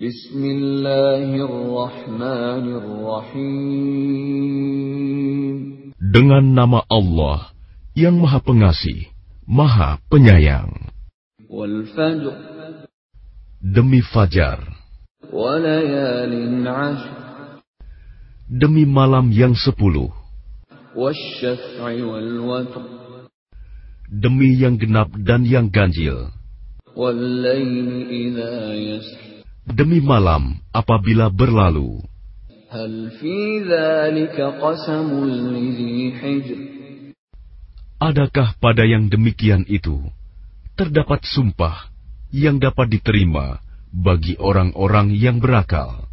Bismillahirrahmanirrahim. Dengan nama Allah yang Maha Pengasih, Maha Penyayang. Demi fajar. Demi malam yang sepuluh. Demi yang genap dan yang ganjil demi malam apabila berlalu. Adakah pada yang demikian itu terdapat sumpah yang dapat diterima bagi orang-orang yang berakal?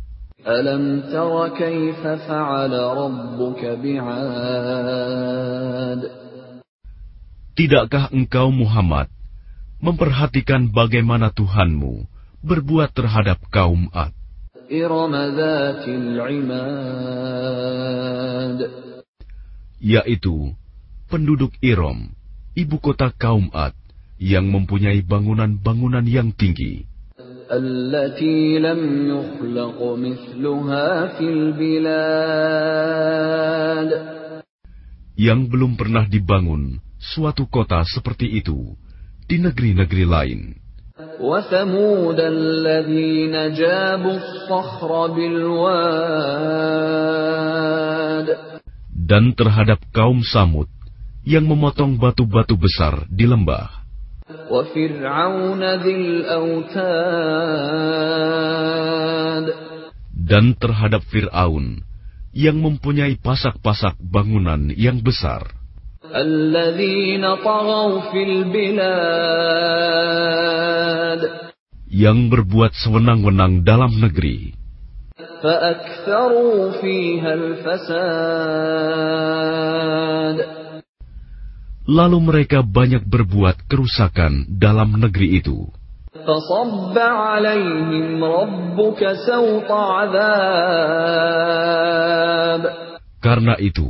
Alam tara kaifa fa'ala rabbuka bi'ad Tidakkah engkau Muhammad memperhatikan bagaimana Tuhanmu berbuat terhadap kaum Ad. Yaitu penduduk Irom, ibu kota kaum Ad, yang mempunyai bangunan-bangunan yang tinggi. Yang belum pernah dibangun suatu kota seperti itu di negeri-negeri lain وثمود الذين جابوا الصخر بالواد dan terhadap kaum Samud yang memotong batu-batu besar di lembah, وفرعون ذي الأوتاد dan terhadap Fir'aun yang mempunyai pasak-pasak bangunan yang besar, yang berbuat sewenang-wenang dalam negeri. Lalu mereka banyak berbuat kerusakan dalam negeri itu. Karena itu,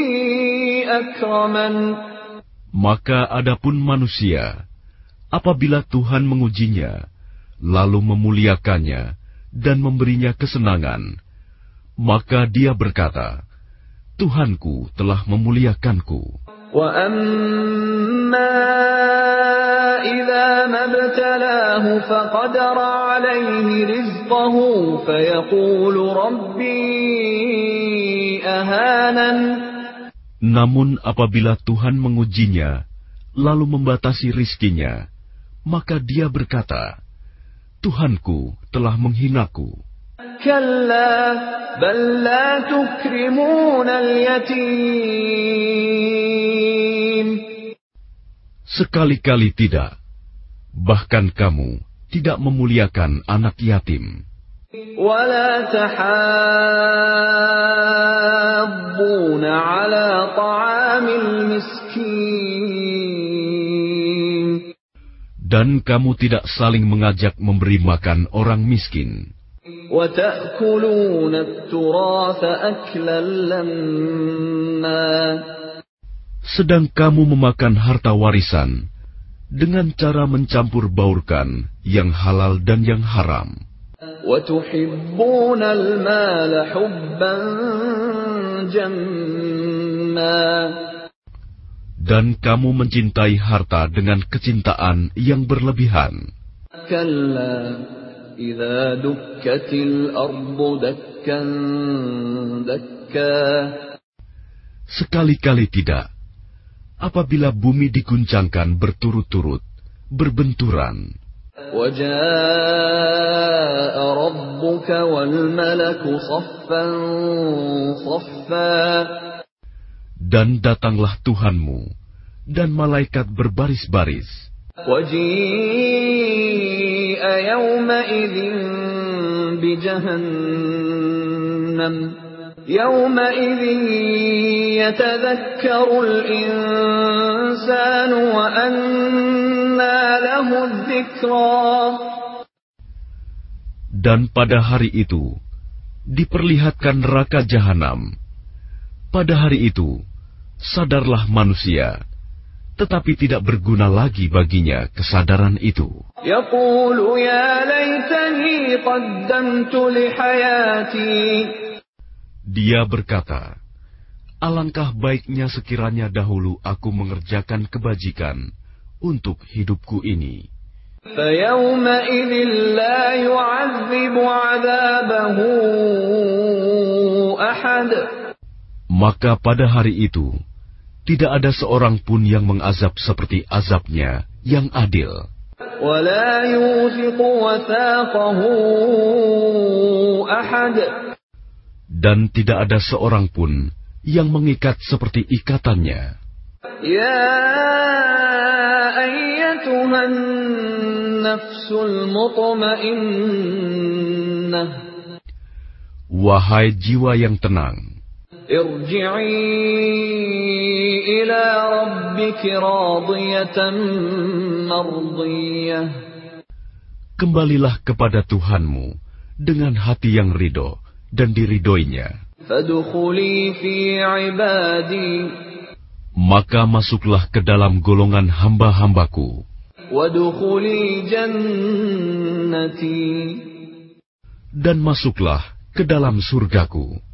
Maka adapun manusia, apabila Tuhan mengujinya, lalu memuliakannya dan memberinya kesenangan, maka dia berkata, Tuhanku telah memuliakanku. وأما إذا ما ابتلاه فقدر عليه رزقه فيقول ربي أهانن Namun apabila Tuhan mengujinya, lalu membatasi rizkinya, maka dia berkata, Tuhanku telah menghinaku. كلا بل لا تكرمون اليتيم Sekali-kali tidak. Bahkan kamu tidak memuliakan anak yatim. ولا تحاضون على طعام المسكين Dan kamu tidak saling mengajak memberi makan orang miskin. وتأكلون التراث أكلا لما Sedang kamu memakan harta warisan dengan cara mencampur baurkan yang halal dan yang haram. وتحبون المال حبا جما Dan kamu mencintai harta dengan kecintaan yang berlebihan. كلا إذا دكت الأرض دكا دكا Sekali-kali tidak. Apabila bumi diguncangkan berturut-turut, berbenturan, وجاء ربك والملك صفا صفا dan datanglah Tuhanmu, dan malaikat berbaris-baris. وجيء يومئذ بجهنم يومئذ يتذكر الإنسان وأنى له الذكرى Dan pada hari itu diperlihatkan neraka jahanam. Pada hari itu sadarlah manusia, tetapi tidak berguna lagi baginya kesadaran itu. Dia berkata, Alangkah baiknya sekiranya dahulu aku mengerjakan kebajikan, untuk hidupku ini. فيومئذ لا يعذب عذابه أحد Maka pada hari itu, tidak ada seorang pun yang mengazab seperti azabnya yang adil. ولا يوثق وثاقه أحد Dan tidak ada seorang pun yang mengikat seperti ikatannya. Ya ayyatuhan nafsul mutmainnah. Wahai jiwa yang tenang. Irji'i ila rabbiki radiyatan mardiyah. Kembalilah kepada Tuhanmu dengan hati yang ridho dan diridoinya maka masuklah ke dalam golongan hamba-hambaku. Dan masuklah ke dalam surgaku.